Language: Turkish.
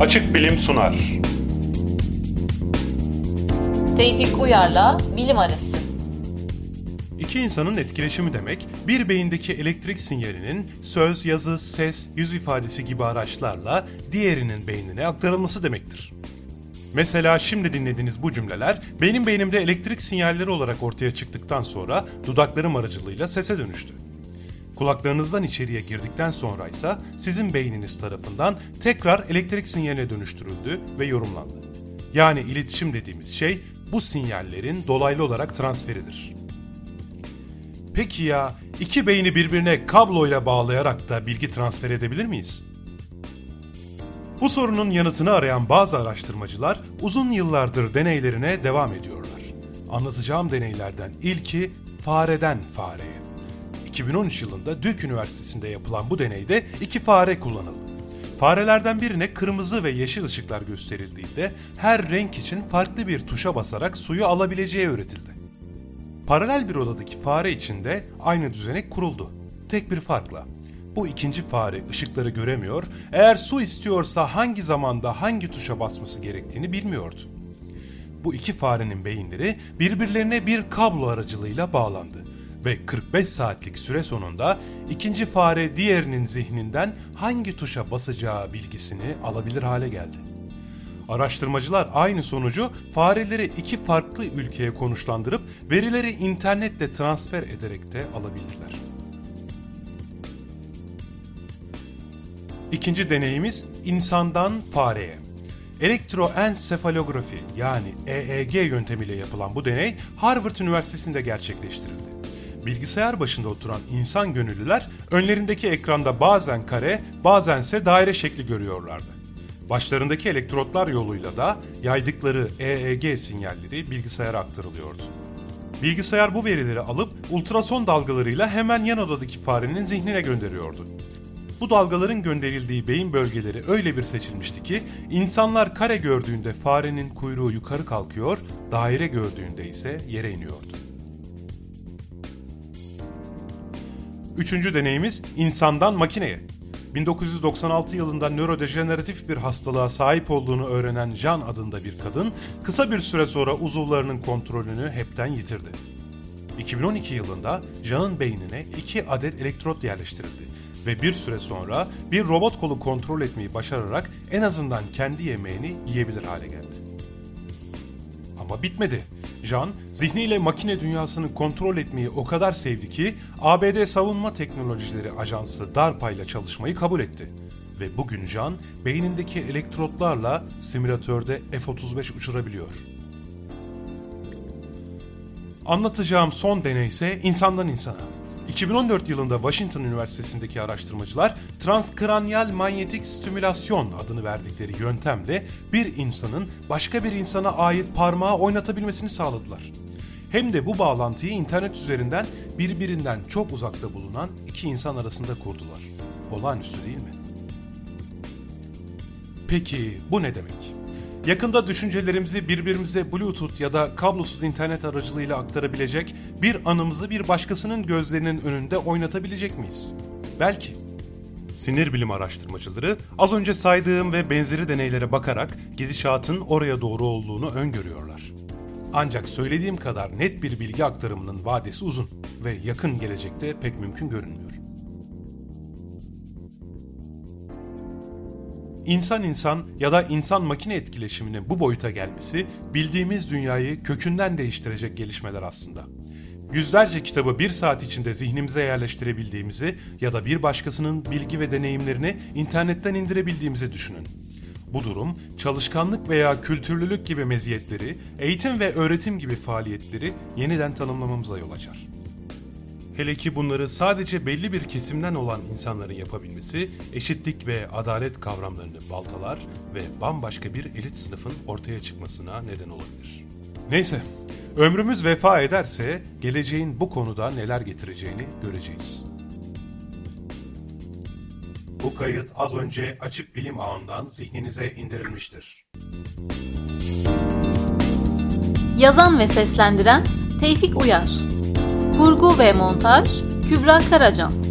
Açık Bilim sunar. Tevfik Uyar'la Bilim Arası. İki insanın etkileşimi demek, bir beyindeki elektrik sinyalinin söz, yazı, ses, yüz ifadesi gibi araçlarla diğerinin beynine aktarılması demektir. Mesela şimdi dinlediğiniz bu cümleler benim beynimde elektrik sinyalleri olarak ortaya çıktıktan sonra dudaklarım aracılığıyla sese dönüştü. Kulaklarınızdan içeriye girdikten sonra ise sizin beyniniz tarafından tekrar elektrik sinyaline dönüştürüldü ve yorumlandı. Yani iletişim dediğimiz şey bu sinyallerin dolaylı olarak transferidir. Peki ya iki beyni birbirine kabloyla bağlayarak da bilgi transfer edebilir miyiz? Bu sorunun yanıtını arayan bazı araştırmacılar uzun yıllardır deneylerine devam ediyorlar. Anlatacağım deneylerden ilki fareden fareye. 2013 yılında Duke Üniversitesi'nde yapılan bu deneyde iki fare kullanıldı. Farelerden birine kırmızı ve yeşil ışıklar gösterildiğinde her renk için farklı bir tuşa basarak suyu alabileceği öğretildi. Paralel bir odadaki fare için de aynı düzenek kuruldu. Tek bir farkla. Bu ikinci fare ışıkları göremiyor, eğer su istiyorsa hangi zamanda hangi tuşa basması gerektiğini bilmiyordu. Bu iki farenin beyinleri birbirlerine bir kablo aracılığıyla bağlandı ve 45 saatlik süre sonunda ikinci fare diğerinin zihninden hangi tuşa basacağı bilgisini alabilir hale geldi. Araştırmacılar aynı sonucu fareleri iki farklı ülkeye konuşlandırıp verileri internetle transfer ederek de alabildiler. İkinci deneyimiz insandan fareye. Elektroensefalografi yani EEG yöntemiyle yapılan bu deney Harvard Üniversitesi'nde gerçekleştirildi. Bilgisayar başında oturan insan gönüllüler önlerindeki ekranda bazen kare bazense daire şekli görüyorlardı. Başlarındaki elektrotlar yoluyla da yaydıkları EEG sinyalleri bilgisayara aktarılıyordu. Bilgisayar bu verileri alıp ultrason dalgalarıyla hemen yan odadaki farenin zihnine gönderiyordu. Bu dalgaların gönderildiği beyin bölgeleri öyle bir seçilmişti ki insanlar kare gördüğünde farenin kuyruğu yukarı kalkıyor, daire gördüğünde ise yere iniyordu. Üçüncü deneyimiz insandan makineye. 1996 yılında nörodejeneratif bir hastalığa sahip olduğunu öğrenen Jean adında bir kadın kısa bir süre sonra uzuvlarının kontrolünü hepten yitirdi. 2012 yılında Jean'ın beynine iki adet elektrot yerleştirildi ve bir süre sonra bir robot kolu kontrol etmeyi başararak en azından kendi yemeğini yiyebilir hale geldi. Ama bitmedi. Jean, zihniyle makine dünyasını kontrol etmeyi o kadar sevdi ki ABD Savunma Teknolojileri Ajansı DARPA ile çalışmayı kabul etti. Ve bugün Jean, beynindeki elektrotlarla simülatörde F-35 uçurabiliyor. Anlatacağım son deney ise insandan insana. 2014 yılında Washington Üniversitesi'ndeki araştırmacılar transkranyal manyetik stimülasyon adını verdikleri yöntemle bir insanın başka bir insana ait parmağı oynatabilmesini sağladılar. Hem de bu bağlantıyı internet üzerinden birbirinden çok uzakta bulunan iki insan arasında kurdular. Olağanüstü değil mi? Peki bu ne demek? Yakında düşüncelerimizi birbirimize Bluetooth ya da kablosuz internet aracılığıyla aktarabilecek, bir anımızı bir başkasının gözlerinin önünde oynatabilecek miyiz? Belki. Sinir bilim araştırmacıları az önce saydığım ve benzeri deneylere bakarak gidişatın oraya doğru olduğunu öngörüyorlar. Ancak söylediğim kadar net bir bilgi aktarımının vadesi uzun ve yakın gelecekte pek mümkün görünmüyor. İnsan insan ya da insan makine etkileşiminin bu boyuta gelmesi bildiğimiz dünyayı kökünden değiştirecek gelişmeler aslında. Yüzlerce kitabı bir saat içinde zihnimize yerleştirebildiğimizi ya da bir başkasının bilgi ve deneyimlerini internetten indirebildiğimizi düşünün. Bu durum çalışkanlık veya kültürlülük gibi meziyetleri, eğitim ve öğretim gibi faaliyetleri yeniden tanımlamamıza yol açar. Hele ki bunları sadece belli bir kesimden olan insanların yapabilmesi eşitlik ve adalet kavramlarını baltalar ve bambaşka bir elit sınıfın ortaya çıkmasına neden olabilir. Neyse, ömrümüz vefa ederse geleceğin bu konuda neler getireceğini göreceğiz. Bu kayıt az önce Açık Bilim Ağı'ndan zihninize indirilmiştir. Yazan ve seslendiren Tevfik Uyar Kurgu ve montaj Kübra Karacan